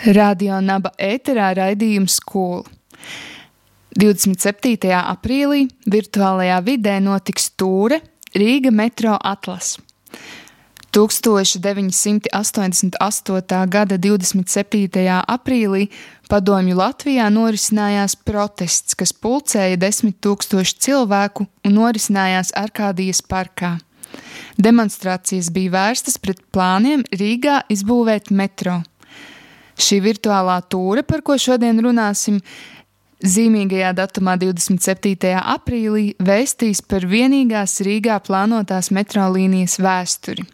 Radio Naba ēterā raidījums skolu. 27. aprīlī virtuālajā vidē notiks tūre Rīga metro atlas. 1988. gada 27. aprīlī padomju Latvijā norisinājās protests, kas pulcēja desmit tūkstoši cilvēku un norisinājās Arkādijas parkā. Demonstrācijas bija vērstas pret plāniem Rīgā izbūvēt metro. Šī virtuālā tūre, par ko šodien runāsim, zīmīgajā datumā 27. aprīlī vēstīs par vienīgās Rīgā plānotās metro līnijas vēsturi.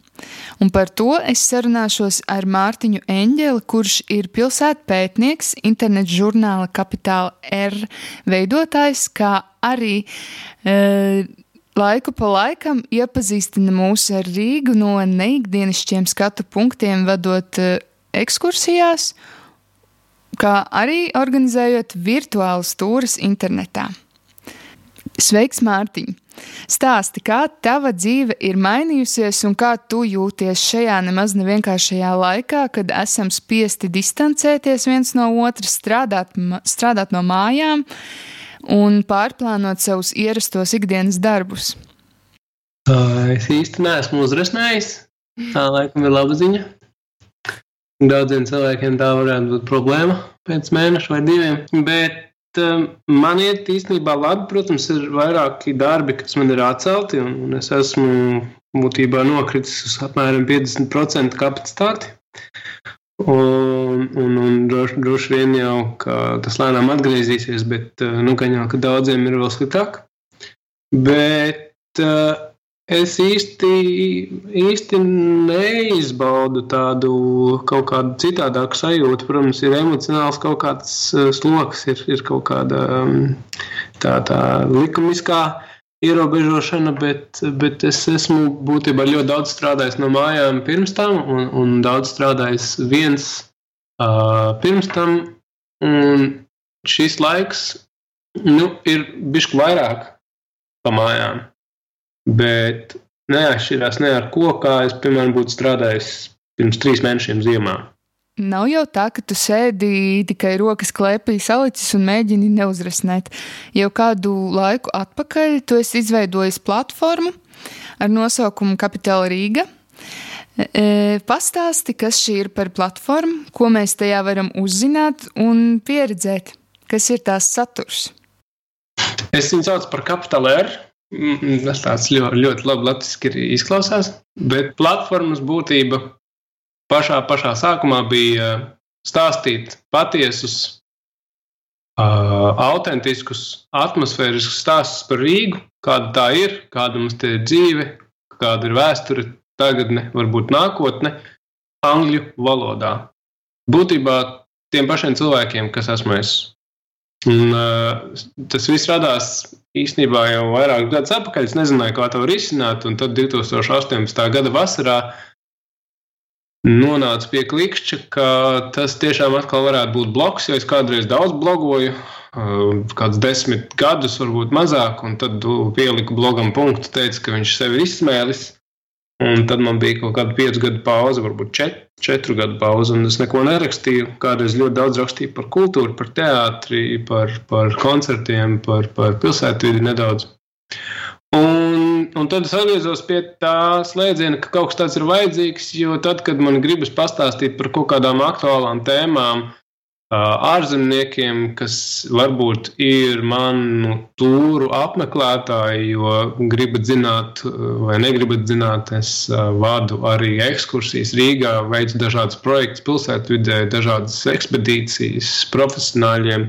Un par to es sarunāšos ar Mārtiņu Eņģeli, kurš ir pilsētu pētnieks, internetu žurnāla Kapitāla R veidotājs, kā arī e, laiku pa laikam iepazīstina mūs ar Rīgu no neikdienišķiem skatu punktiem, vadot e, ekskursijās, kā arī organizējot virtuālas tūres internetā. Sveiks, Mārtiņ! Stāsti, kā tava dzīve ir mainījusies un kā tu jūties šajā nemaz nevienkāršajā laikā, kad esam spiesti distancēties viens no otra, strādāt, strādāt no mājām un pārplānot savus ierastos ikdienas darbus. Es īsti neesmu uzrasnējis. Tā laikam ir laba ziņa. Daudziem cilvēkiem tā varētu būt problēma pēc mēneša vai diviem. Bet um, man iet īstenībā labi. Protams, ir vairāki darbi, kas man ir atcelti, un, un es esmu būtībā nokritis uz apmēram 50% kapacitāti. Un, un, un droši, droši vien jau tas lēnām atgriezīsies, bet nu, jau daudziem ir vēl sliktāk. Bet uh, Es īsti, īsti neizbaudu tādu kaut kādu citādāku sajūtu. Protams, ir emocionāls kaut kāds eh, sloks, ir, ir kaut kāda mm, tā, tā likumiskā ierobežošana, bet, bet es esmu būtībā ļoti daudz strādājis no mājām pirms tam, un, un daudz strādājis viens uh, pirms tam. Un šis laiks nu, ir bijis vairāk pa mājām. Bet neatšķirās ne ar ko, kā es, piemēram, būtu strādājis pirms trīs mēnešiem ziemā. Nav jau tā, ka tu sēdi tikai rokas klēpī salicis un mēģini neuzrasnēt. Jau kādu laiku atpakaļ tu esi izveidojis platformu ar nosaukumu Kapitāla Rīga. E, pastāsti, kas šī ir par platformu, ko mēs tajā varam uzzināt un pieredzēt, kas ir tās saturs. Es viņu saucu par Kapitāla R. Mm, tas tāds ļoti, ļoti labi latviski izklausās, bet platformas būtība pašā, pašā sākumā bija stāstīt patiesus, uh, autentiskus, atmosfēriskus stāstus par Rīgu, kāda tā ir, kāda mums te ir dzīve, kāda ir vēsture, tagadne, varbūt nākotne, angļu valodā. Būtībā tiem pašiem cilvēkiem, kas esmu es. Un, uh, tas viss radās īstenībā jau vairākus gadus atpakaļ. Es nezināju, kā to risināt. Un tad 2018. gada vasarā nonāca pie klikšķa, ka tas tiešām atkal varētu būt bloks, jo es kādreiz daudz blogoju. Kāds desmit gadus, varbūt mazāk, un tad pieliku blogam punktu, teicu, ka viņš sevi izsmēlis. Un tad man bija kaut kāda piecu gadu pauze, varbūt čet, četru gadu pauze, un es neko nerakstīju. Kādreiz ļoti daudz rakstīju par kultūru, par teātri, par, par koncertiem, par, par pilsētvidi nedaudz. Un, un tad es atgriezos pie tā slēdziena, ka kaut kas tāds ir vajadzīgs, jo tad, kad man gribas pastāstīt par kaut kādām aktuālām tēmām, ārzemniekiem, kas varbūt ir manu tūru apmeklētāji, jo gribat zināt, vai negribat zināt, es vadu arī ekskursijas Rīgā, veicu dažādas projekts pilsētvidē, dažādas ekspedīcijas profesionāļiem,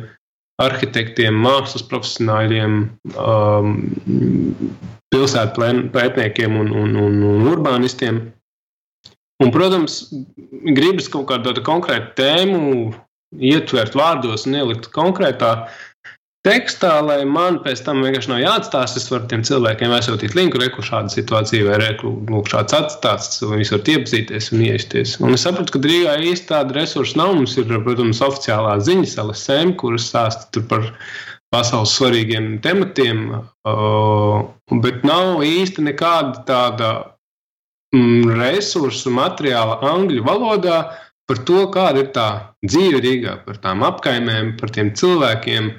arhitektiem, mākslas profesionāļiem, um, pilsētu pētniekiem un, un, un, un urbānistiem. Un, protams, gribas kaut kādu konkrētu tēmu ietvert vārdos un ielikt konkrētā tekstā, lai man pēc tam vienkārši nav jāatstāsta. Es varu tiem cilvēkiem aizsūtīt linku, reku šādu situāciju, vai reku lūk, šāds atstāsts, un viņi var iepazīties un iesties. Un es saprotu, ka Rīgā īsti tāda resursa nav. Mums ir, protams, oficiālā ziņas LSM, kuras stāsta par pasaules svarīgiem tematiem, bet nav īsti nekāda tāda mm, resursu materiāla angļu valodā par to, kāda ir tā dzīve Rīgā, par tām apkaimēm, par tiem cilvēkiem,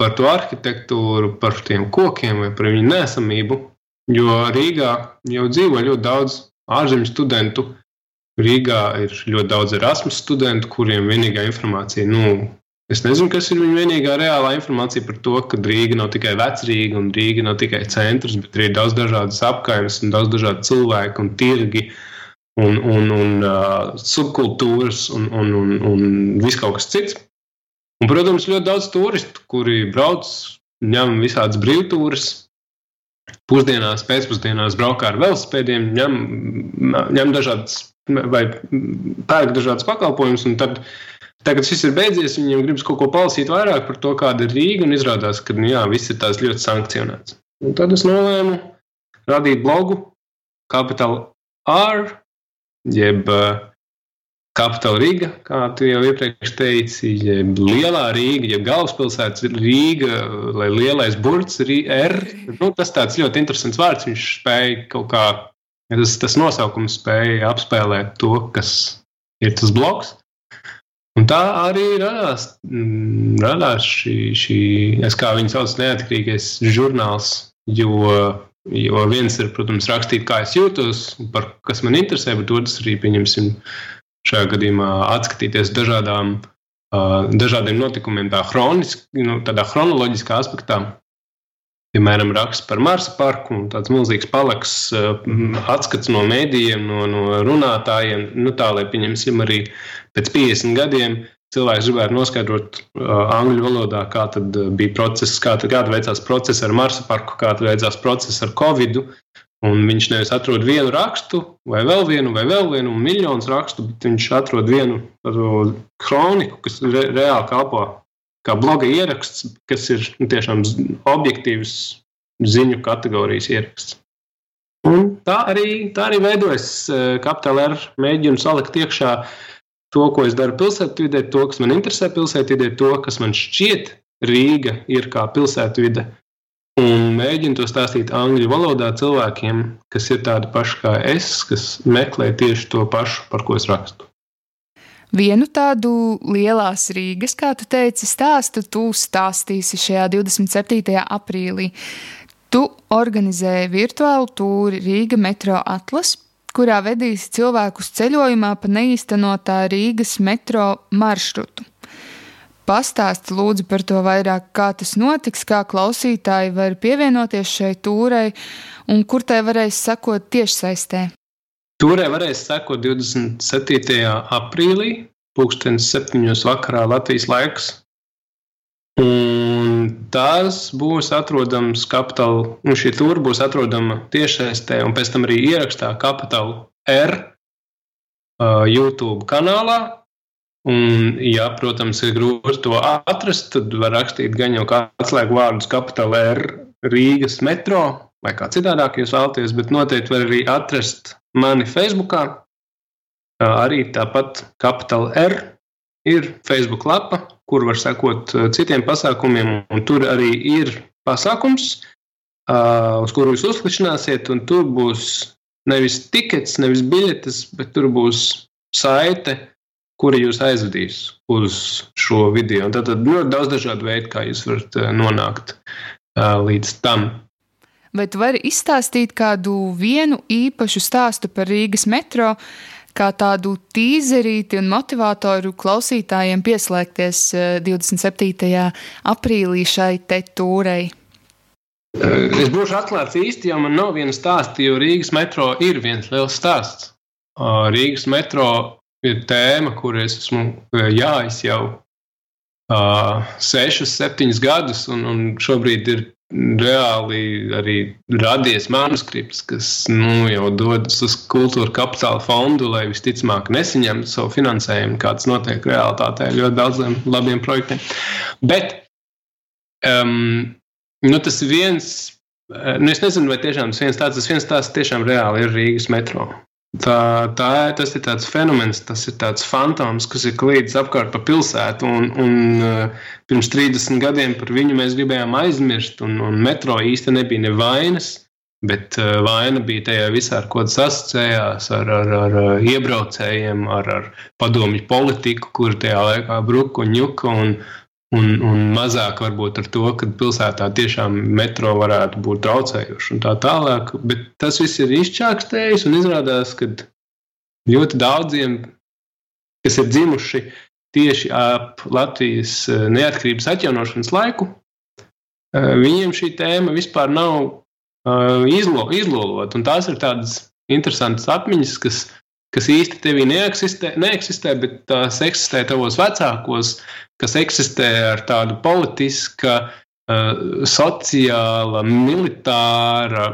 par to arhitektūru, par tiem kokiem vai par viņu nesamību. Jo Rīgā jau dzīvo ļoti daudz ārzemju studentu. Rīgā ir ļoti daudz Erasmus studentu, kuriem vienīgā informācija, nu, es nezinu, kas ir viņa vienīgā reālā informācija par to, ka Rīga nav tikai vecrīga un Rīga nav tikai centrs, bet ir daudz dažādas apkaimes un daudz dažādu cilvēku un tirgi. Uh, un, un, un uh, subkultūras un, un, un, un viss kaut kas cits. Un, protams, ļoti daudz turistu, kuri brauc, ņem visādas brīvtūras, pusdienās, pēcpusdienās braukā ar velospēdiem, ņem, ņem dažādas vai pērk dažādas pakalpojumus. Tad, tagad šis ir beidzies, viņiem gribas kaut ko palasīt vairāk par to, kāda ir Rīga, un izrādās, ka nu, jā, viss ir tās ļoti sankcionēts. Un tad es nolēmu radīt blogu Capital R, jeb Kapitāla Rīga, kā tu jau iepriekš teici, jeb Lielā Rīga, jeb galvaspilsētas Rīga, lai lielais burts ir R. Nu, tas tāds ļoti interesants vārds. Viņš spēja kaut kā, tas, tas nosaukums spēja apspēlēt to, kas ir tas bloks. Un tā arī radās, mm, radās šī, šī, es kā viņu sauc, neatkarīgais žurnāls, jo Jo viens ir, protams, rakstīt, kā es jūtos, par kas man interesē, bet otrs arī, pieņemsim, šajā gadījumā atskatīties dažādām, dažādiem notikumiem, tā hroniski, nu, tādā chronoloģiskā aspektā. Piemēram, raksts par Marsa parku un tāds milzīgs palaks, atskats no mēdījiem, no, no runātājiem. Nu, tā, lai pieņemsim arī pēc 50 gadiem cilvēks gribētu noskaidrot uh, angļu valodā, kā tad bija process, kā kāda veicās process ar Marsa parku, kāda veicās process ar Covid. Un viņš nevis atrod vienu rakstu, vai vēl vienu, vai vēl vienu, miljonus rakstu, bet viņš atrod vienu kroniku, kas re, reāli kalpo kā bloga ieraksts, kas ir nu, tiešām objektīvs ziņu kategorijas ieraksts. Un tā arī, tā arī veidojas kapitāla ar mēģinu salikt iekšā uh, to, ko es daru pilsētvidē, to, kas man interesē pilsētvidē, to, kas man šķiet Rīga ir kā pilsētvide. Un mēģinu to stāstīt angļu valodā cilvēkiem, kas ir tādi paši kā es, kas meklē tieši to pašu, par ko es rakstu. Vienu tādu lielās Rīgas, kā tu teici, stāstu tu stāstīsi šajā 27. aprīlī. Tu organizēji virtuālu tūri Rīga metro atlas kurā vedīs cilvēkus ceļojumā pa neīstenotā Rīgas metro maršrutu. Pastāsti lūdzu par to vairāk, kā tas notiks, kā klausītāji var pievienoties šai tūrei un kur tai varēs sekot tiešsaistē. Tūrē varēs sekot 27. aprīlī, pulkstenis 7. vakarā Latvijas laiks. Un tās būs atrodams kapitāla, un šī tūra būs atrodama tiešsaistē, un pēc tam arī ierakstā kapitāla R uh, YouTube kanālā. Un, ja, protams, ir grūti to atrast, tad var rakstīt gan jau kā atslēgu vārdus kapitāla R Rīgas metro vai kā citādāk jūs vēlaties, bet noteikti var arī atrast mani Facebookā. Uh, arī tāpat kapitāla R ir Facebook lapa, kur var sekot uh, citiem pasākumiem, tur arī ir pasākums, uh, uz kuru jūs uzklikšķināsiet, un tur būs nevis tikets, nevis biļetes, bet tur būs saite, kura jūs aizvedīs uz šo video. Tad ļoti daudz dažādu veidu, kā jūs varat uh, nonākt līdz tam. Vai tu vari izstāstīt kādu īpašu stāstu par Rīgas metro? Kā tādu tīzerīti un motivatoru klausītājiem pieslēgties 27. Eh, aprīlī šai te tūrei? Es būšu atklāts īsti, jo man nav viena stāsta, jo Rīgas metro ir viens liels stāsts. Rīgas metro ir tēma, kur es esmu jājis jau uh, sešus, septiņus gadus, un, un šobrīd ir reāli arī radies manuskripts, kas nu, jau dodas uz kultūra kapitāla fondu, lai visticamāk nesaņemtu savu finansējumu, kāds notiek realitātē ļoti daudziem labiem projektiem. Bet um, nu, tas viens, nu, es nezinu, vai tiešām tas viens tāds, tas viens tāds tiešām reāli ir Rīgas metro. Tā, tā, tas ir tāds fenomens, tas ir tāds fantoms, kas ir klīdis apkārt pa pilsētu. Un, un, uh, pirms 30 gadiem par viņu mēs gribējām aizmirst, un, un metro īsti nebija nevainas. Bet uh, vaina bija tajā visā, ar ko tas asociējās, ar, ar, ar iebraucējiem, ar, ar padomju politiku, kur tajā laikā bruka un ņuka. Un, Un, un mazāk varbūt ar to, ka pilsētā tiešām metro varētu būt traucējuši un tā tālāk. Bet tas viss ir izčākstējis un izrādās, ka ļoti daudziem, kas ir dzimuši tieši ap Latvijas eh, neatkarības atjaunošanas laiku, eh, viņiem šī tēma vispār nav eh, izlo, izlolota. Tās ir tādas interesantas atmiņas, kas kas īsti tevī neeksistē, neeksistē, bet tās eksistē tavos vecākos, kas eksistē ar tādu politisku, uh, sociāla, militāra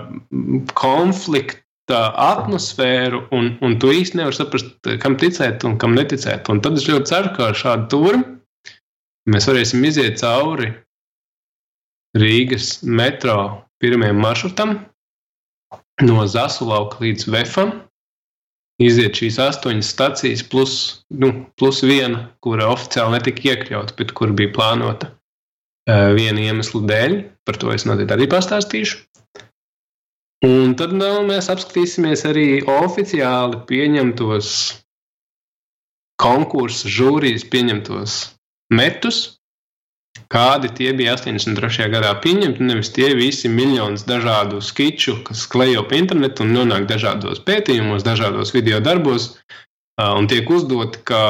konflikta atmosfēru, un, un tu īsti nevari saprast, kam ticēt un kam neticēt. Un tad es ļoti ceru, ka ar šādu turu mēs varēsim iziet cauri Rīgas metro pirmajam maršrutam no Zasulauka līdz Vefam iziet šīs astoņas stacijas, plus, nu, plus viena, kura oficiāli netika iekļauta, bet kur bija plānota uh, viena iemesla dēļ. Par to es noteikti arī pastāstīšu. Un tad nu, mēs apskatīsimies arī oficiāli pieņemtos konkursu žūrijas pieņemtos metus, kādi tie bija 83. gadā pieņemti. Nevis tie visi miljonus dažādu skiču, kas klejo pa internetu un nonāk dažādos pētījumos, dažādos video darbos, un tiek uzdoti, ka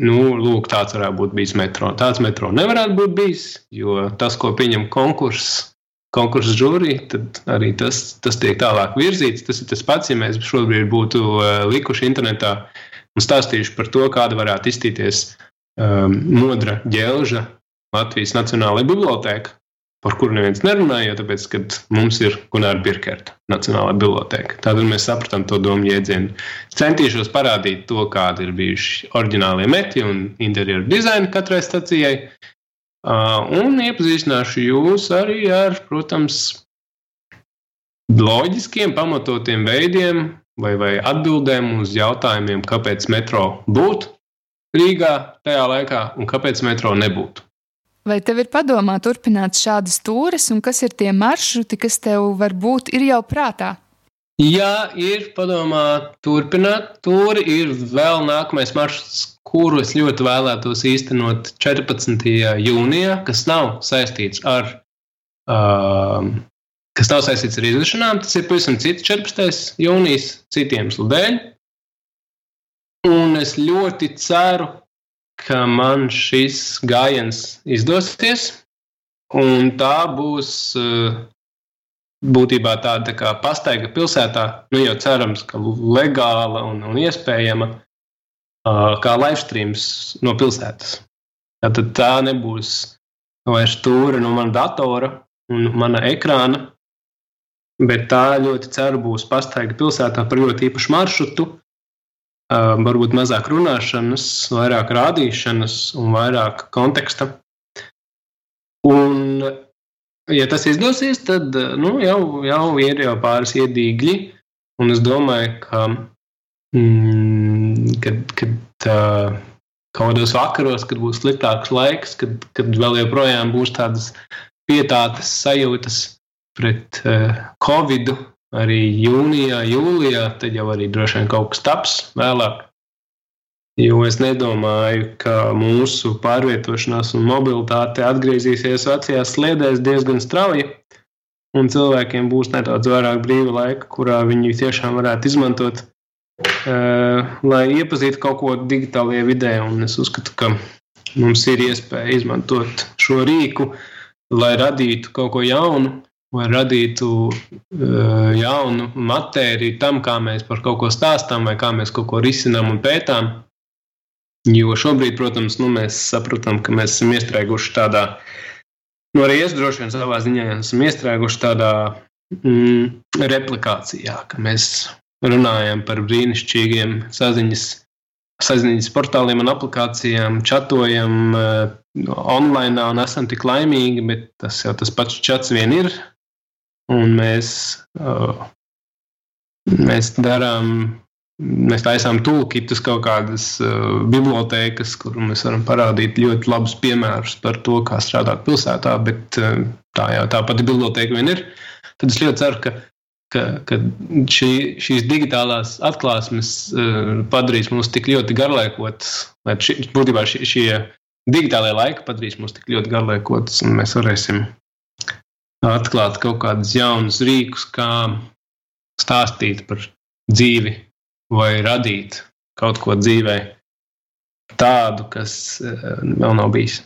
nu, lūk, tāds varētu būt bijis metro. Tāds metro nevarētu būt bijis, jo tas, ko pieņem konkurss. Konkursu žūrija, tad arī tas, tas tiek tālāk virzīts. Tas ir tas pats, ja mēs šobrīd būtu likuši internetā un stāstījuši par to, kāda varētu izstīties um, modra ģelža Latvijas Nacionālajā bibliotēkā, par kuru neviens nerunāja, tāpēc, ka mums ir Gunārs Birkerta Nacionālā bibliotēka. Tad mēs sapratām to domu jēdzienu. Centīšos parādīt to, kādi ir bijuši oriģinālie meti un interjeru dizaini katrai stacijai. Un iepazīstināšu jūs arī ar, protams, loģiskiem, pamatotiem veidiem vai, vai atbildēm uz jautājumiem, kāpēc metro būtu Rīgā tajā laikā un kāpēc metro nebūtu. Vai tev ir padomā turpināt šādas tūres, un kas ir tie maršruti, kas tev varbūt ir jau prātā? Jā, ir padomā turpināt. Tur ir vēl nākamais maršruts, kuru es ļoti vēlētos īstenot 14. jūnijā, kas nav saistīts ar, uh, kas nav saistīts ar izlišanām. Tas ir pavisam cits 14. jūnijas, citiem iemeslu dēļ. Un es ļoti ceru, ka man šis gājiens izdosies, un tā būs eh, būtībā tāda tā pastaiga pilsētā, nu jau cerams, ka legāla un, un iespējama, kā live streams no pilsētas. Tad tā nebūs vairs stūra no mana datora un mana ekrāna, bet tā ļoti ceru būs pastaiga pilsētā par ļoti īpašu maršrutu, varbūt mazāk runāšanas, vairāk rādīšanas un vairāk konteksta. Un, ja tas izdosies, tad nu, jau, jau ir jau pāris iedīgļi. Un es domāju, ka mm, kad, kad uh, kaut kādos vakaros, kad būs sliktāks laiks, kad, kad vēl joprojām būs tādas pietātas sajūtas pret uh, Covid, arī jūnijā, jūlijā, tad jau arī droši vien kaut kas taps vēlāk. Jo es nedomāju, ka mūsu pārvietošanās un mobilitāte atgriezīsies vecajās sliedēs diezgan strauji. Un cilvēkiem būs nedaudz vairāk brīva laika, kurā viņi tiešām varētu izmantot, uh, lai iepazītu kaut ko digitālajā vidē. Un es uzskatu, ka mums ir iespēja izmantot šo rīku, lai radītu kaut ko jaunu, vai radītu uh, jaunu matēriju tam, kā mēs par kaut ko stāstām, vai kā mēs kaut ko risinām un pētām. Jo šobrīd, protams, nu, mēs saprotam, ka mēs esam iestrēguši tādā nu, arī es droši vien savā ziņā esmu iestrēguši tādā mm, replikācijā, ka mēs runājam par brīnišķīgiem saziņas, saziņas portāliem un aplikācijām, čatojam uh, online un esam tik laimīgi, bet tas jau tas pats čats vien ir. Un mēs, uh, mēs darām Mēs taisām tulkitus kaut kādas uh, bibliotēkas, kur mēs varam parādīt ļoti labus piemērus par to, kā strādāt pilsētā, bet uh, tā jau tā pati bibliotēka vien ir. Tad es ļoti ceru, ka, ka, ka šī, šīs digitālās atklāsmes uh, padarīs mūs tik ļoti garlaikotus, vai būtībā šie, šie digitālajie laiki padarīs mūs tik ļoti garlaikotus, un mēs varēsim atklāt kaut kādus jaunus rīkus, kā stāstīt par dzīvi vai radīt kaut ko dzīvē tādu, kas eh, vēl nav bijis.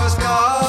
was gone.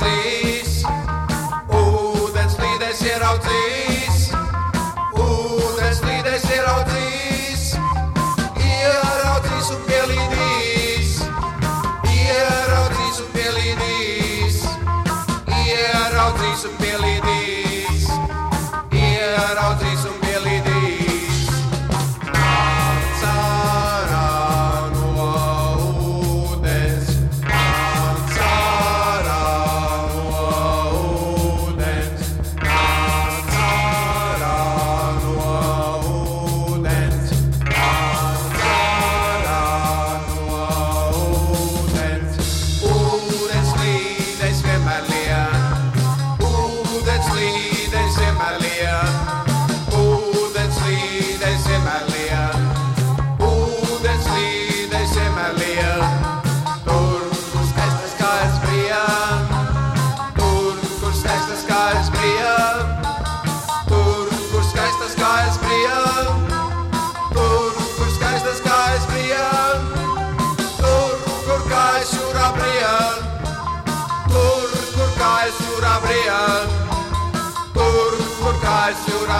ieraudzīs, ūdens līdēs ieraudzīs.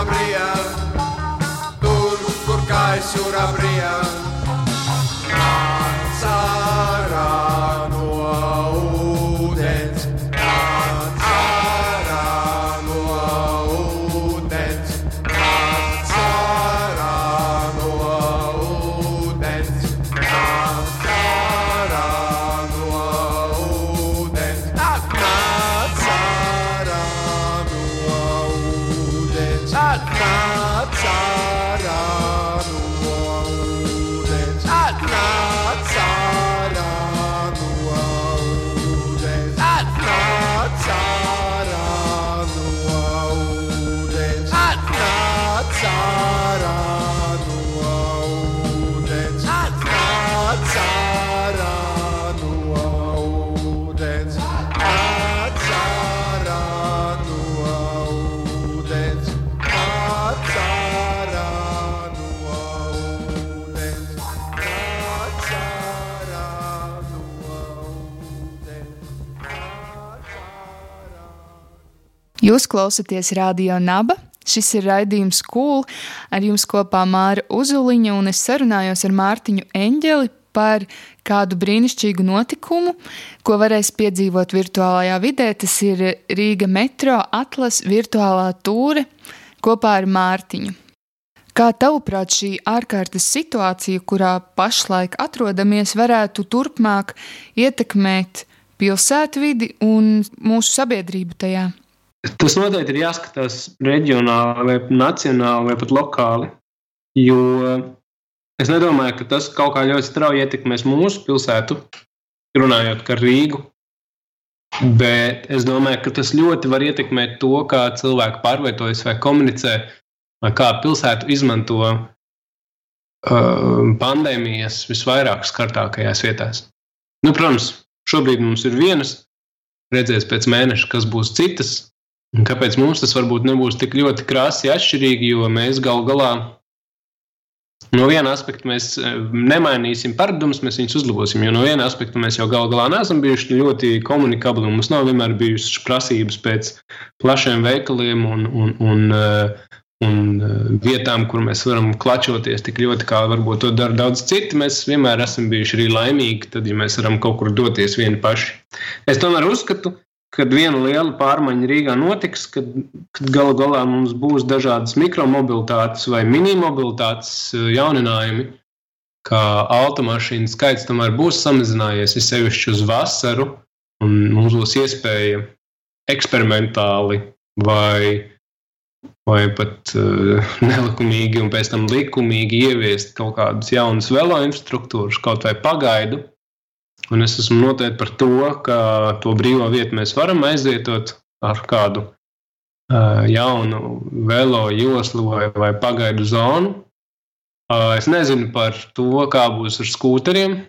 Kājas jūrā brijā, tur, kur kājas jūrā brijā. Jūs klausāties Radio Naba. Šis ir raidījums Kūl. Ar jums kopā Māra Uzuliņa un es sarunājos ar Mārtiņu Eņģeli par kādu brīnišķīgu notikumu, ko varēs piedzīvot virtuālajā vidē. Tas ir Rīga metro atlas virtuālā tūre kopā ar Mārtiņu. Kā tavuprāt, šī ārkārtas situācija, kurā pašlaik atrodamies, varētu turpmāk ietekmēt pilsētvidi un mūsu sabiedrību tajā? Tas noteikti ir jāskatās reģionāli, vai nacionāli, vai pat lokāli. Jo es nedomāju, ka tas kaut kā ļoti strauji ietekmēs mūsu pilsētu, runājot par Rīgu. Bet es domāju, ka tas ļoti var ietekmēt to, kā cilvēki pārvietojas vai komunicē, vai kā pilsētu izmanto uh, pandēmijas visvairāk skartākajās vietās. Nu, protams, šobrīd mums ir vienas, redzēs pēc mēneša, kas būs citas, Un kāpēc mums tas varbūt nebūs tik ļoti krāsīgi atšķirīgi, jo mēs gal galā no viena aspekta mēs eh, nemainīsim paradumus, mēs viņus uzlabosim. Jo no viena aspekta mēs jau gal galā neesam bijuši ļoti komunikabli, un mums nav vienmēr bijušas prasības pēc plašiem veikaliem un, un, un, eh, un eh, vietām, kur mēs varam klačoties tik ļoti, kā varbūt to dara daudz citi. Mēs vienmēr esam bijuši arī laimīgi, tad, ja mēs varam kaut kur doties vieni paši. Es tomēr uzskatu, kad viena liela pārmaiņa Rīgā notiks, kad, kad galu galā mums būs dažādas mikromobilitātes vai minimobilitātes eh, jauninājumi, kā automašīnu skaits tomēr būs samazinājies, ir sevišķi uz vasaru, un mums būs iespēja eksperimentāli vai, vai pat uh, nelikumīgi un pēc tam likumīgi ieviest kaut kādas jaunas velo infrastruktūras, kaut vai pagaidu, Un es esmu noteikti par to, ka to brīvo vietu mēs varam aizvietot ar kādu uh, jaunu velo joslu vai, vai pagaidu zonu. Uh, es nezinu par to, kā būs ar skūteriem.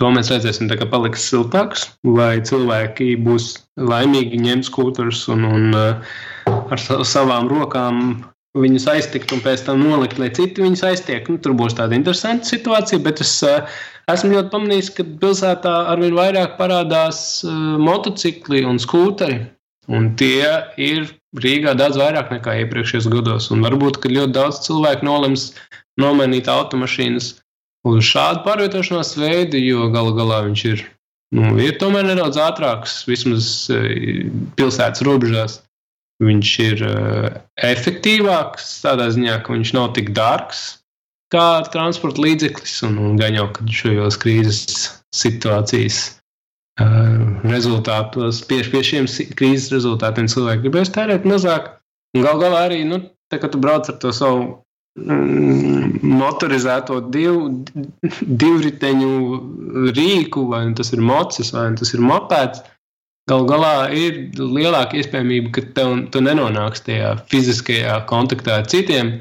To mēs redzēsim, kad paliks siltāks, vai cilvēki būs laimīgi ņemt skūterus un, un uh, ar savām rokām viņus aiztikt un pēc tam nolikt, lai citi viņus aiztiek. Nu, tur būs tāda interesanta situācija, bet es uh, esmu ļoti pamanījis, ka pilsētā arvien vairāk parādās uh, motocikli un skūteri. Un tie ir Rīgā daudz vairāk nekā iepriekšējos gados. Un varbūt, ka ļoti daudz cilvēku nolems nomainīt automašīnas uz šādu pārvietošanās veidu, jo galu galā viņš ir, nu, ir tomēr nedaudz ātrāks, vismaz uh, pilsētas robežās. Viņš ir uh, efektīvāks tādā ziņā, ka viņš nav tik dārgs kā transporta līdzeklis. Un, un gan jau, šajos krīzes situācijas uh, rezultātos, pie, pie šiem krīzes rezultātiem cilvēki gribēs tērēt mazāk. Un gal galā arī, nu, tā, kad tu brauc ar to savu mm, motorizēto div, divriteņu rīku, vai tas ir mocis, vai tas ir mopēds, Galu galā ir lielāka iespējamība, ka tev, tu nenonāksi tajā fiziskajā kontaktā ar citiem,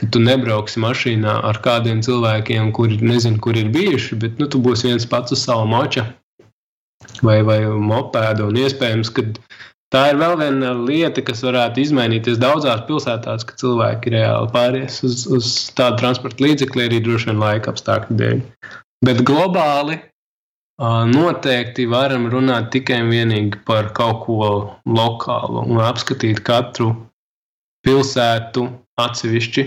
ka tu nebrauksi mašīnā ar kādiem cilvēkiem, kuri nezinu, kur ir bijuši, bet nu, tu būsi viens pats uz savu moča vai, vai mopēdu. Un iespējams, ka tā ir vēl viena lieta, kas varētu izmainīties daudzās pilsētās, ka cilvēki reāli pāries uz, uz tādu transporta līdzekli arī droši vien laika apstākļu dēļ. Bet globāli Noteikti varam runāt tikai un vienīgi par kaut ko lokālu un apskatīt katru pilsētu atsevišķi,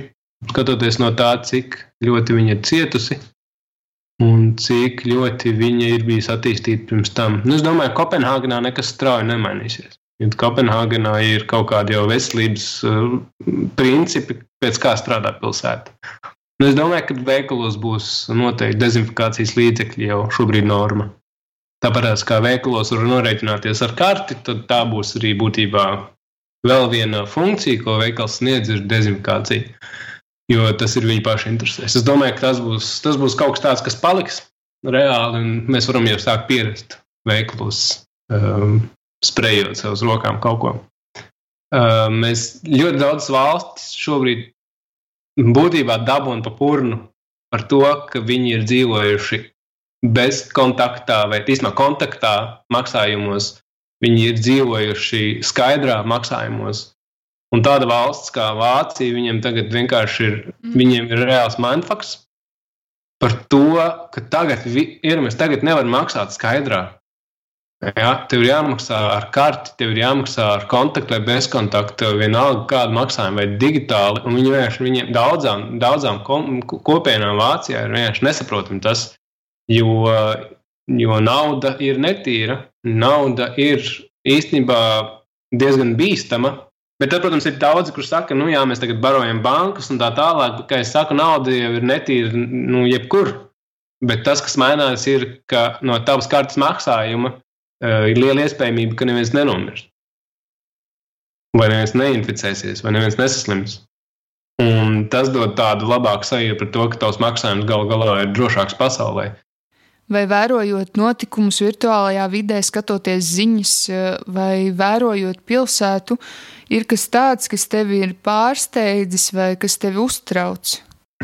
skatoties no tā, cik ļoti viņa ir cietusi un cik ļoti viņa ir bijusi attīstīta pirms tam. Nu, es domāju, ka Kopenhāgenā nekas strauji nemainīsies. Ja Kopenhāgenā ir kaut kādi jau veselības principi, pēc kā strādā pilsēta. Nu, es domāju, ka veikalos būs noteikti dezinfekcijas līdzekļi jau šobrīd norma. Tāpat kā veikalos var norēķināties ar karti, tad tā būs arī būtībā vēl viena funkcija, ko veikals sniedz, ir dezinfekcija. Jo tas ir viņa paša interesēs. Es domāju, ka tas būs, tas būs kaut kas tāds, kas paliks reāli, un mēs varam jau sākt pierast veikalos, um, sprejot sev uz rokām kaut ko. Uh, mēs ļoti daudz valstis šobrīd būtībā dabūjam pa purnu par to, ka viņi ir dzīvojuši bez kontaktā vai īstenībā kontaktā maksājumos Viņi ir dzīvojuši skaidrā maksājumos. Un tāda valsts kā Vācija, viņiem tagad vienkārši ir, mm. viņiem ir reāls mindfucks par to, ka tagad, ir, mēs tagad nevaram maksāt skaidrā. Ja, tev ir jāmaksā ar karti, tev ir jāmaksā ar kontaktu vai bezkontaktu, vienalga kādu maksājumu vai digitāli. Viņi vienkārši viņiem daudzām, daudzām kopienām Vācijā ir vienkārši nesaprotami tas, jo jo nauda ir netīra. Nauda ir īstenībā diezgan bīstama. Bet tad, protams, ir daudzi, kuriem saka, nu, jā, mēs tagad barojam bankas un tā tālāk. Bet, kā jau saku, nauda jau ir netīra nu, jebkur. Bet tas, kas mainās, ir, ka no tavas kartes maksājuma ir liela iespējamība, ka neviens nenomirs. Vai neviens neinficēsies, vai neviens nesaslims. Un tas dod tādu labāku sajūtu par to, ka tavs maksājums gal galā ir drošāks pasaulē vai vērojot notikumus virtuālajā vidē, skatoties ziņas, eh, vai vērojot pilsētu, ir kas tāds, kas tevi ir pārsteidzis vai kas tevi uztrauc?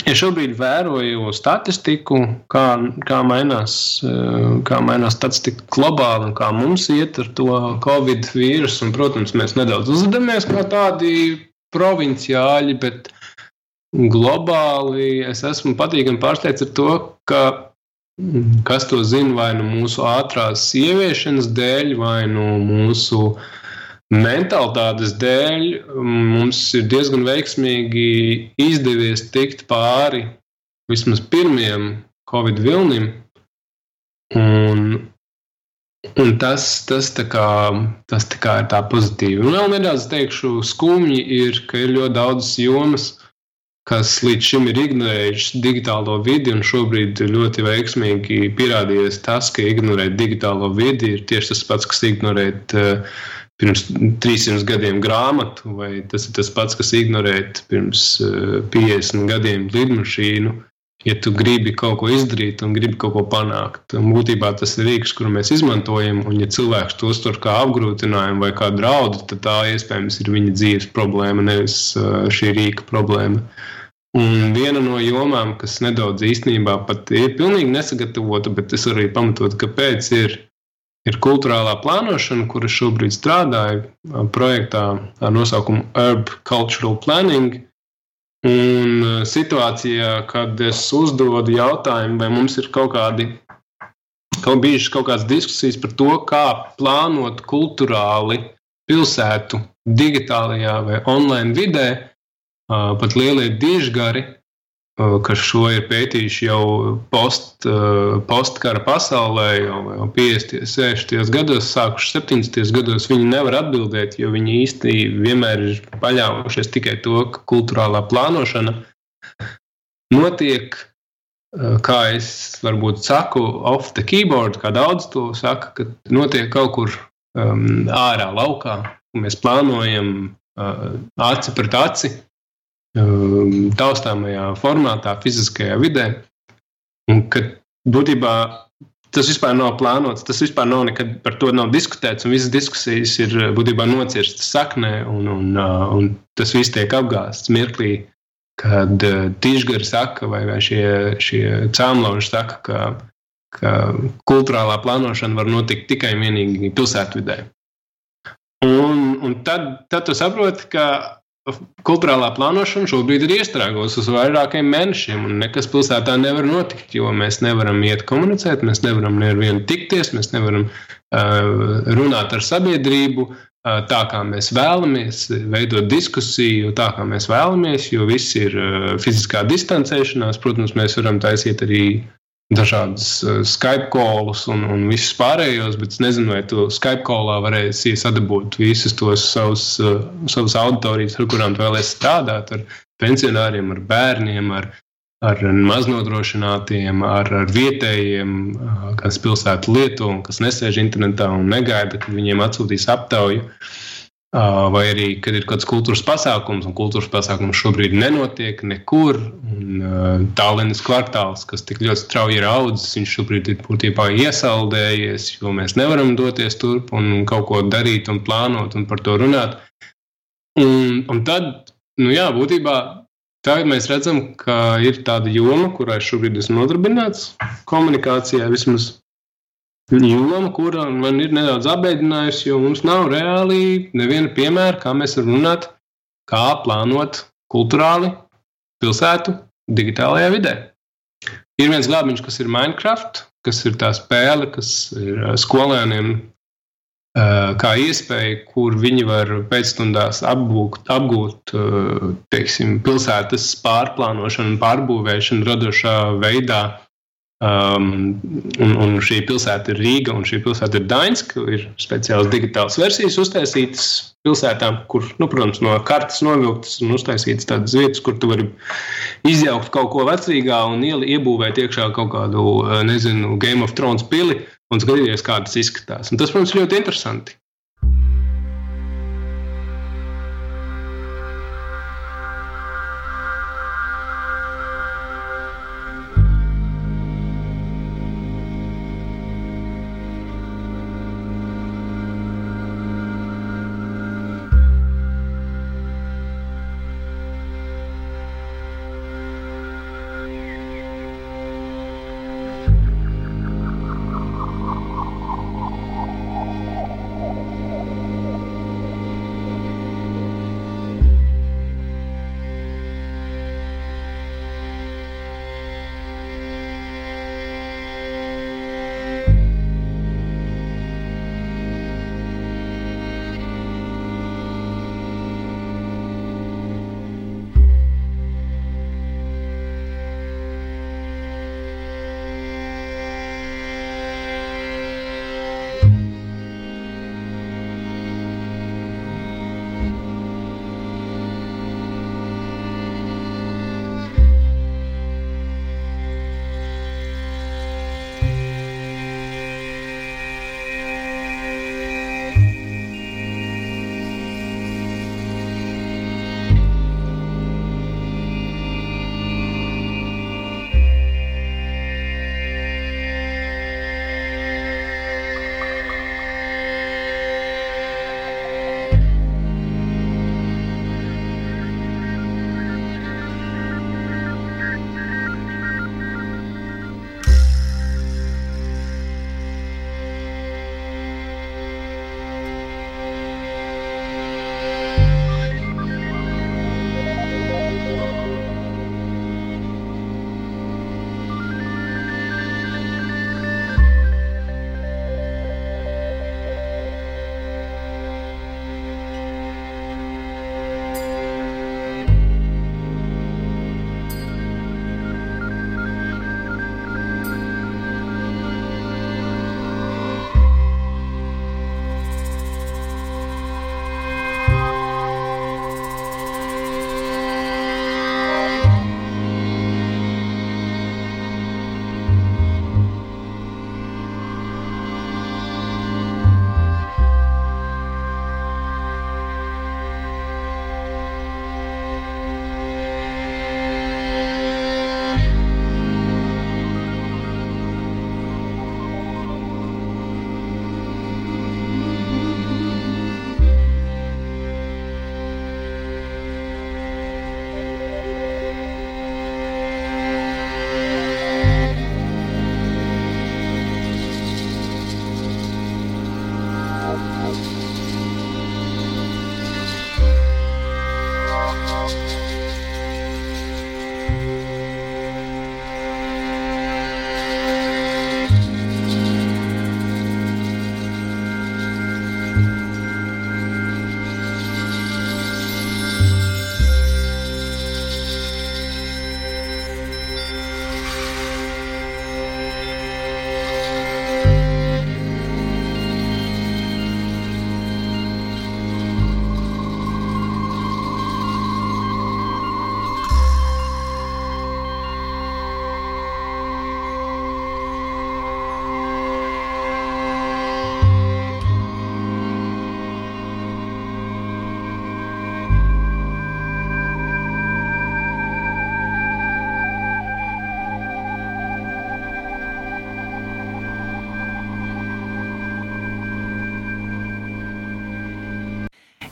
Ja šobrīd vēroju statistiku, kā, kā, mainās, eh, kā mainās statistika globāli un kā mums iet ar to covid vīrusu, un, protams, mēs nedaudz uzvedamies kā tādi provinciāļi, bet globāli es esmu patīkami pārsteigts ar to, ka Kas to zina, vai nu mūsu ātrās ieviešanas dēļ, vai nu mūsu mentalitātes dēļ, mums ir diezgan veiksmīgi izdevies tikt pāri vismaz pirmajam Covid vilnim. Un, un tas, tas, tā kā, tas tā kā ir tā pozitīvi. Un vēl nedaudz teikšu, skumji ir, ka ir ļoti daudz jomas, kas līdz šim ir ignorējuši digitālo vidi, un šobrīd ļoti veiksmīgi pierādījies tas, ka ignorēt digitālo vidi ir tieši tas pats, kas ignorēt uh, pirms 300 gadiem grāmatu, vai tas ir tas pats, kas ignorēt pirms uh, eh, 50 gadiem lidmašīnu. Ja tu gribi kaut ko izdarīt un gribi kaut ko panākt, un būtībā tas ir rīks, kuru mēs izmantojam, un ja cilvēks to uztver kā apgrūtinājumu vai kā draudu, tad tā iespējams ir viņa dzīves problēma, nevis uh, šī rīka problēma. Un viena no jomām, kas nedaudz īstenībā pat ir pilnīgi nesagatavota, bet es arī pamatotu, kāpēc ir, ir kultūrālā plānošana, kura šobrīd strādāja projektā ar nosaukumu Urb Cultural Planning. Un situācijā, kad es uzdodu jautājumu, vai mums ir kaut kādi kaut bijušas kaut kādas diskusijas par to, kā plānot kultūrāli pilsētu digitālajā vai online vidē, pat lielie dižgari, kas šo ir pētījuši jau post, postkara pasaulē, jau, jau 50, 60 gados, sākuši 70 gados, viņi nevar atbildēt, jo viņi īsti vienmēr ir paļāvušies tikai to, ka kultūrālā plānošana notiek, kā es varbūt saku, off the keyboard, kā daudz to saka, ka notiek kaut kur um, ārā laukā, mēs plānojam uh, aci pret aci taustāmajā formātā, fiziskajā vidē. Būtībā tas vispār nav plānots, tas vispār nav nekad par to nav diskutēts, un visas diskusijas ir būtībā nocirstas saknē, un, un, uh, un tas viss tiek apgāsts mirklī, kad uh, tīšgari saka, vai, vai šie, šie cēlonlauži saka, ka, ka kultūrālā plānošana var notikt tikai un vienīgi pilsētvidē. Un, un tad, tad tu saproti, ka kultūrālā plānošana šobrīd ir iestrēgusi uz vairākiem mēnešiem, un nekas pilsētā nevar notikt, jo mēs nevaram iet komunicēt, mēs nevaram nevienu tikties, mēs nevaram uh, runāt ar sabiedrību. tā, kā mēs vēlamies, veidot diskusiju tā, kā mēs vēlamies, jo viss ir fiziskā distancēšanās. Protams, mēs varam taisīt arī dažādas Skype kolus un, un visus pārējos, bet es nezinu, vai to Skype kolā varēs iesadabūt visus tos savus, savus auditorijas, ar kurām tu vēlēsies strādāt, ar pensionāriem, ar bērniem, ar, ar maznodrošinātiem, ar, ar vietējiem, kas pilsētu lieto un kas nesēž internetā un negaida, kad viņiem atsūtīs aptauju. Vai arī, kad ir kāds kultūras pasākums, un kultūras pasākums šobrīd nenotiek nekur. Un, Tallinas kvartāls, kas tik ļoti strauji ir audzis, viņš šobrīd ir būtībā iesaldējies, jo mēs nevaram doties turp un kaut ko darīt un plānot un par to runāt. Un, un tad, nu jā, būtībā Tagad mēs redzam, ka ir tāda joma, kurā šobrīd esmu nodarbināts komunikācijā, vismaz joma, kura man ir nedaudz apbēdinājusi, jo mums nav reāli neviena piemēra, kā mēs varam runāt, kā plānot kultūrāli pilsētu digitālajā vidē. Ir viens glābiņš, kas ir Minecraft, kas ir tā spēle, kas ir skolēniem kā iespēja, kur viņi var pēcstundās apgūt, apgūt teiksim, pilsētas pārplānošanu, pārbūvēšanu radošā veidā Um, un, un šī pilsēta ir Rīga un šī pilsēta ir Dainska. Ir speciāls digitāls versijas uztaisītas pilsētām, kur, nu, protams, no kartes novilktas un uztaisītas tādas vietas, kur tu vari izjaukt kaut ko vecīgā un iebūvēt iekšā kaut kādu, uh, nezinu, Game of Thrones pili un skatīties, kā tas izskatās. Un tas, protams, ir ļoti interesanti.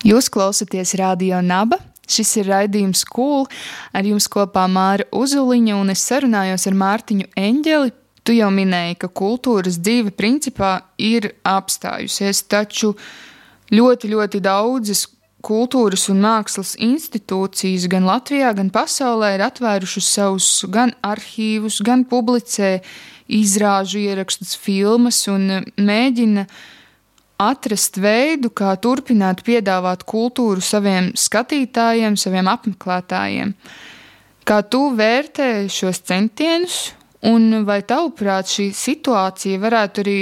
Jūs klausāties Radio Naba. Šis ir raidījums Kūl. Ar jums kopā Māra Uzuliņa un es sarunājos ar Mārtiņu Eņģeli. Tu jau minēji, ka kultūras dzīve principā ir apstājusies, taču ļoti, ļoti daudzas kultūras un mākslas institūcijas gan Latvijā, gan pasaulē ir atvērušas savus gan arhīvus, gan publicē izrāžu ierakstus, filmas un mēģina atrast veidu, kā turpināt piedāvāt kultūru saviem skatītājiem, saviem apmeklētājiem. Kā tu vērtē šos centienus, un vai tavuprāt šī situācija varētu arī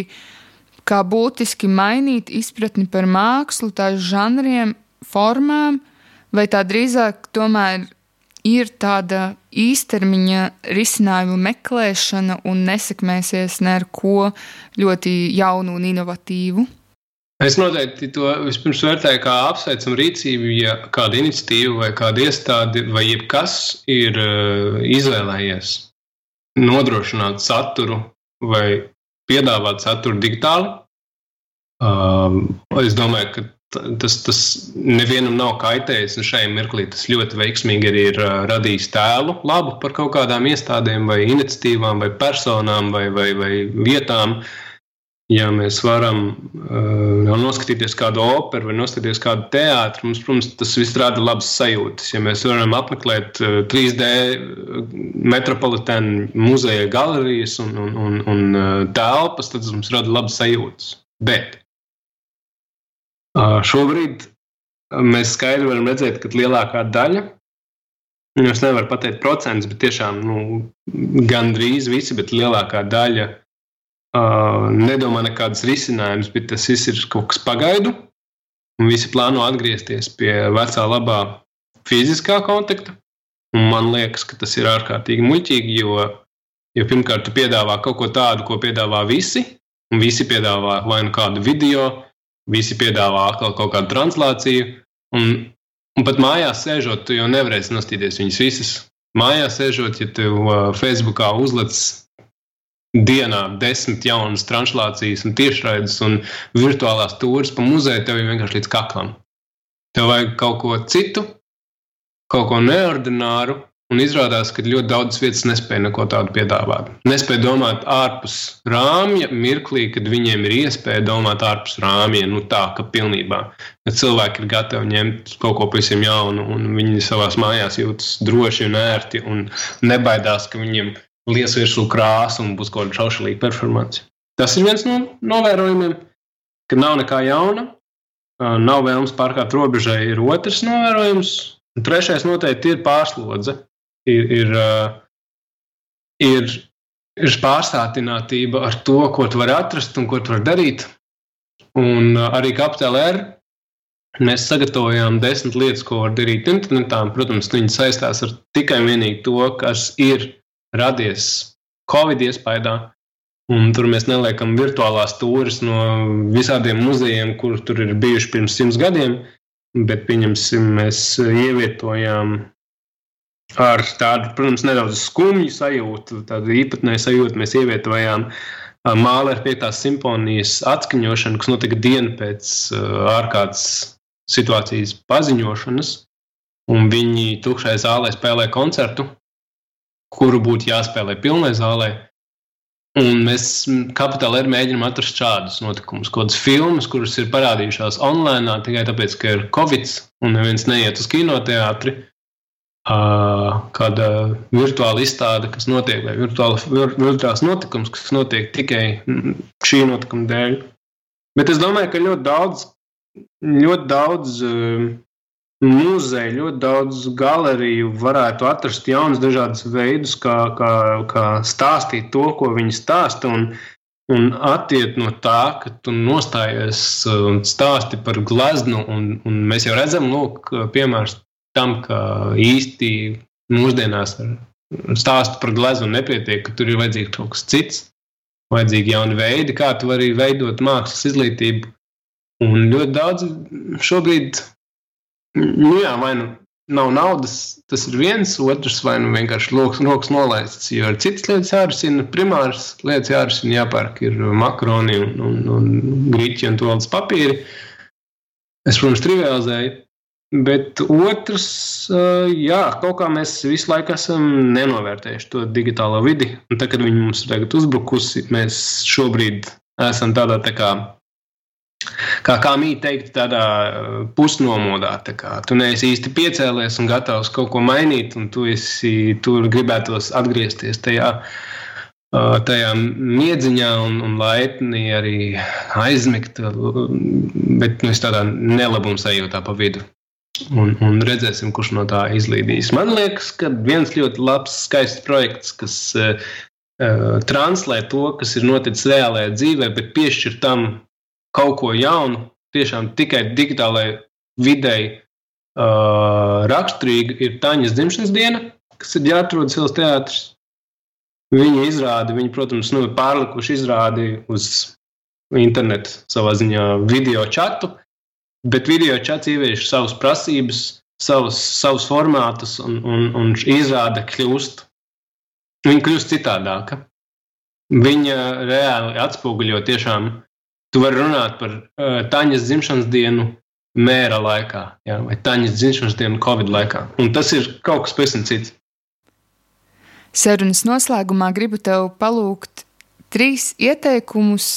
kā būtiski mainīt izpratni par mākslu, tās žanriem formām, vai tā drīzāk tomēr ir tāda īstermiņa risinājuma meklēšana un nesekmēsies ne ar ko ļoti jaunu un inovatīvu? Es noteikti to vispirms vērtēju kā apsveicamu rīcību, ja kāda iniciatīva vai kāda iestāde vai jebkas ir uh, izvēlējies nodrošināt saturu vai piedāvāt saturu digitāli. Um, es domāju, ka tas, tas nevienam nav kaitējis. Šai mirklī tas ļoti veiksmīgi arī ir radījis tēlu labu par kaut kādām iestādēm, vai iniciatīvām, vai personām, vai, vai, vai vietām. Ja mēs varam uh, noskatīties kādu operu vai noskatīties kādu teātru, mums, protams, tas viss rada labas sajūtas. Ja mēs varam apmeklēt uh, 3D metropolitānu muzeja galerijas un, un, un, un uh, telpas, tad tas mums rada labas sajūtas. Bet Šobrīd mēs skaidri varam redzēt, ka lielākā daļa, nu, es nevaru pateikt procentus, bet tiešām nu, gandrīz visi, bet lielākā daļa uh, nedomā nekādas risinājumus, bet tas ir kaut kas pagaidu. Un visi plāno atgriezties pie vecā, labā fiziskā kontakta. Un man liekas, ka tas ir ārkārtīgi muļķīgi, jo, jo pirmkārt, tu piedāvā kaut ko tādu, ko piedāvā visi, un visi piedāvā vai nu kādu video, Visi piedāvā atkal kaut kādu translāciju. Un, un pat mājās sēžot, tu jau nevarēsi nostīties viņas visas. Mājās sēžot, ja tev uh, Facebookā uzlicis dienā desmit jaunas translācijas un tiešraides un virtuālās tūres pa muzeju, tev ir vienkārši līdz kaklam. Tev vajag kaut ko citu, kaut ko neordināru, Un izrādās, ka ļoti daudzas vietas nespēja neko tādu piedāvāt. Nespēja domāt ārpus rāmja mirklī, kad viņiem ir iespēja domāt ārpus rāmja, nu tā, ka pilnībā. Kad cilvēki ir gatavi ņemt kaut ko pavisam jaunu, un viņi savā mājās jūtas droši un ērti, un nebaidās, ka viņiem lies virsū krāsa un būs kaut kāda šaušalīga performance. Tas ir viens no novērojumiem, ka nav nekā jauna, nav vēlams pārkāpt robežai, ir otrs novērojums. Un trešais noteikti ir pārslodze ir, ir, ir, ir pārsātinātība ar to, ko tu vari atrast un ko tu vari darīt. Un arī Capital R mēs sagatavojām desmit lietas, ko var darīt internetā. Protams, viņi saistās ar tikai un vienīgi to, kas ir radies Covid iespējā. Un tur mēs neliekam virtuālās stūres no visādiem muzejiem, kur tur ir bijuši pirms simts gadiem, bet pieņemsim, mēs ievietojām ar tādu, protams, nedaudz skumju sajūtu, tādu īpatnēju sajūtu mēs ievietojām Mālera 5. simfonijas atskaņošanu, kas notika dienu pēc ārkārtas situācijas paziņošanas. Un viņi tukšai zālē spēlē koncertu, kuru būtu jāspēlē pilnai zālē. Un mēs kapitālā arī mēģinām atrast šādus notikumus, kādas filmas, kuras ir parādījušās online tikai tāpēc, ka ir covid un neviens neiet uz kinoteātri kāda virtuāla izstāde, kas notiek, vai virtuāla, virtuāls notikums, kas notiek tikai šī notikuma dēļ. Bet es domāju, ka ļoti daudz, ļoti daudz muzeju, ļoti daudz galeriju varētu atrast jaunus dažādus veidus, kā, kā, kā stāstīt to, ko viņi stāsta. Un, un attiekt no tā, ka tu nostājies un stāsti par gleznu, un, un mēs jau redzam, lūk, piemērs tam, ka īsti mūsdienās ar stāstu par gleznu nepietiek, ka tur ir vajadzīgs kaut kas cits, vajadzīgi jauni veidi, kā tu vari veidot mākslas izglītību. Un ļoti daudz šobrīd, nu jā, vai nu nav naudas, tas ir viens, otrs vai nu vienkārši loks, rokas nolaists, jo ir citas lietas jārisina, primāras lietas jārisina, jāpērk ir makaroni un, un, un grīķi un tolas papīri. Es, protams, trivializēju. Bet otrs, uh, jā, kaut kā mēs visu laiku esam nenovērtējuši to digitālo vidi. Un tad, kad viņi mums ir tagad uzbrukusi, mēs šobrīd esam tādā tā kā, kā, kā mīt teikt, tādā uh, pusnomodā. Tā kā tu neesi īsti piecēlies un gatavs kaut ko mainīt, un tu, esi, tu gribētos atgriezties tajā. Uh, tajā miedziņā un, un laipni arī aizmigt, bet nu, tādā nelabuma sajūtā pa vidu. Un, un redzēsim, kurš no tā izlīdīs. Man liekas, ka viens ļoti labs, skaists projekts, kas uh, translē to, kas ir noticis reālajā dzīvē, bet piešķir tam kaut ko jaunu, tiešām tikai digitālajai videi uh, raksturīga, ir Taņas dzimšanas diena, kas ir jāatrod Sils teātris. Viņa izrādi, viņa, protams, nu, pārlikuši izrādi uz internetu savā ziņā video. Uh, Bet video čats ievieš savas prasības, savus, savus formātus un, un, un izrāda kļūst. Viņa kļūst citādāka. Viņa reāli atspoguļo tiešām. Tu vari runāt par uh, Taņas dzimšanas dienu mēra laikā, jā, vai Taņas dzimšanas dienu Covid laikā. Un tas ir kaut kas pavisam cits. Sarunas noslēgumā gribu tev palūgt trīs ieteikumus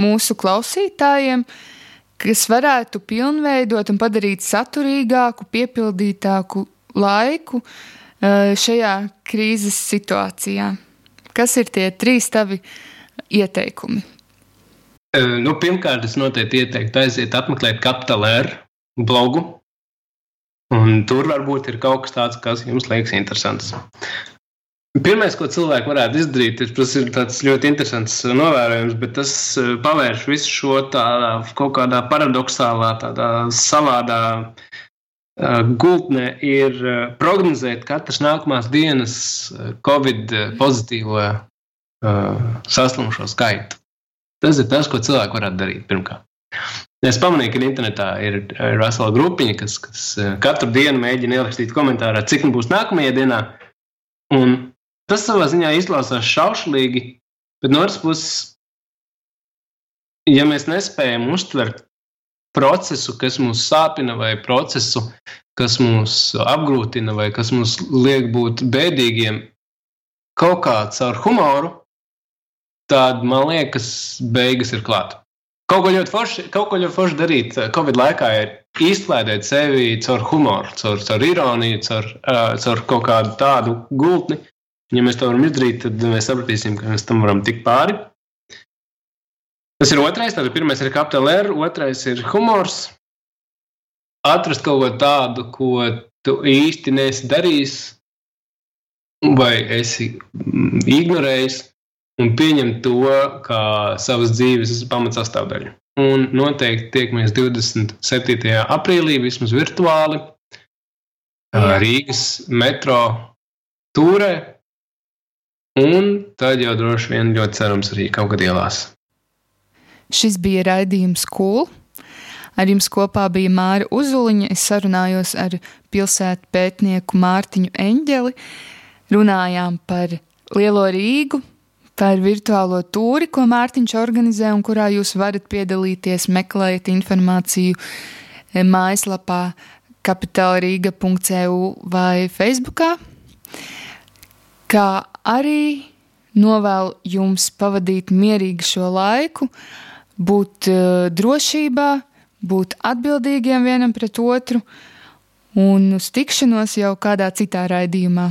mūsu klausītājiem, kas varētu pilnveidot un padarīt saturīgāku, piepildītāku laiku šajā krīzes situācijā. Kas ir tie trīs tavi ieteikumi? Eh, nu, pirmkārt, es noteikti ieteiktu aiziet apmeklēt Capital blogu. Un tur varbūt ir kaut kas tāds, kas jums liekas interesants. Pirmais, ko cilvēki varētu izdarīt, ir, tas ir ļoti interesants novērojums, bet tas eh, pavērš visu šo tādā kaut kādā paradoxālā, tādā savādā uh, gultnē, ir prognozēt katras nākamās dienas Covid pozitīvo uh, saslimušo skaitu. Tas ir tas, ko cilvēki varētu darīt pirmkārt. Es pamanīju, ka internetā ir, ir vesela grupiņa, kas, kas katru dienu mēģina ierakstīt komentārā, cik nu būs nākamajā dienā. Un Tas savā ziņā izklausās šaušalīgi, bet no otras puses, ja mēs nespējam uztvert procesu, kas mūs sāpina, vai procesu, kas mūs apgrūtina, vai kas mums liek būt bēdīgiem, kaut kā caur humoru, tad man liekas, beigas ir klāta. Kaut ko ļoti forši, kaut ko ļoti forši darīt Covid laikā ir izklaidēt sevi caur humoru, caur, caur ironiju, caur, uh, caur kaut kādu tādu gultni, Ja mēs to varam izdarīt, tad mēs sapratīsim, ka mēs tam varam tikt pāri. Tas ir otrais. Tātad pirmais ir kapitāla, otrais ir humors. Atrast kaut ko tādu, ko tu īsti nesi darījis, vai esi mm, ignorējis, un pieņemt to kā savas dzīves pamatsastāvdaļu. Un noteikti tiekamies 27. aprīlī, vismaz virtuāli, Rīgas metro tūrē. Un tad jau droši vien ļoti cerams arī kaut kad ielās. Šis bija raidījums Kūl. Ar jums kopā bija Māra Uzuliņa. Es sarunājos ar pilsētu pētnieku Mārtiņu Eņģeli. Runājām par Lielo Rīgu, par virtuālo tūri, ko Mārtiņš organizē un kurā jūs varat piedalīties, meklējot informāciju eh, mājaslapā kapitālrīga.eu vai Facebookā kā arī novēlu jums pavadīt mierīgi šo laiku, būt uh, drošībā, būt atbildīgiem vienam pret otru un uz tikšanos jau kādā citā raidījumā.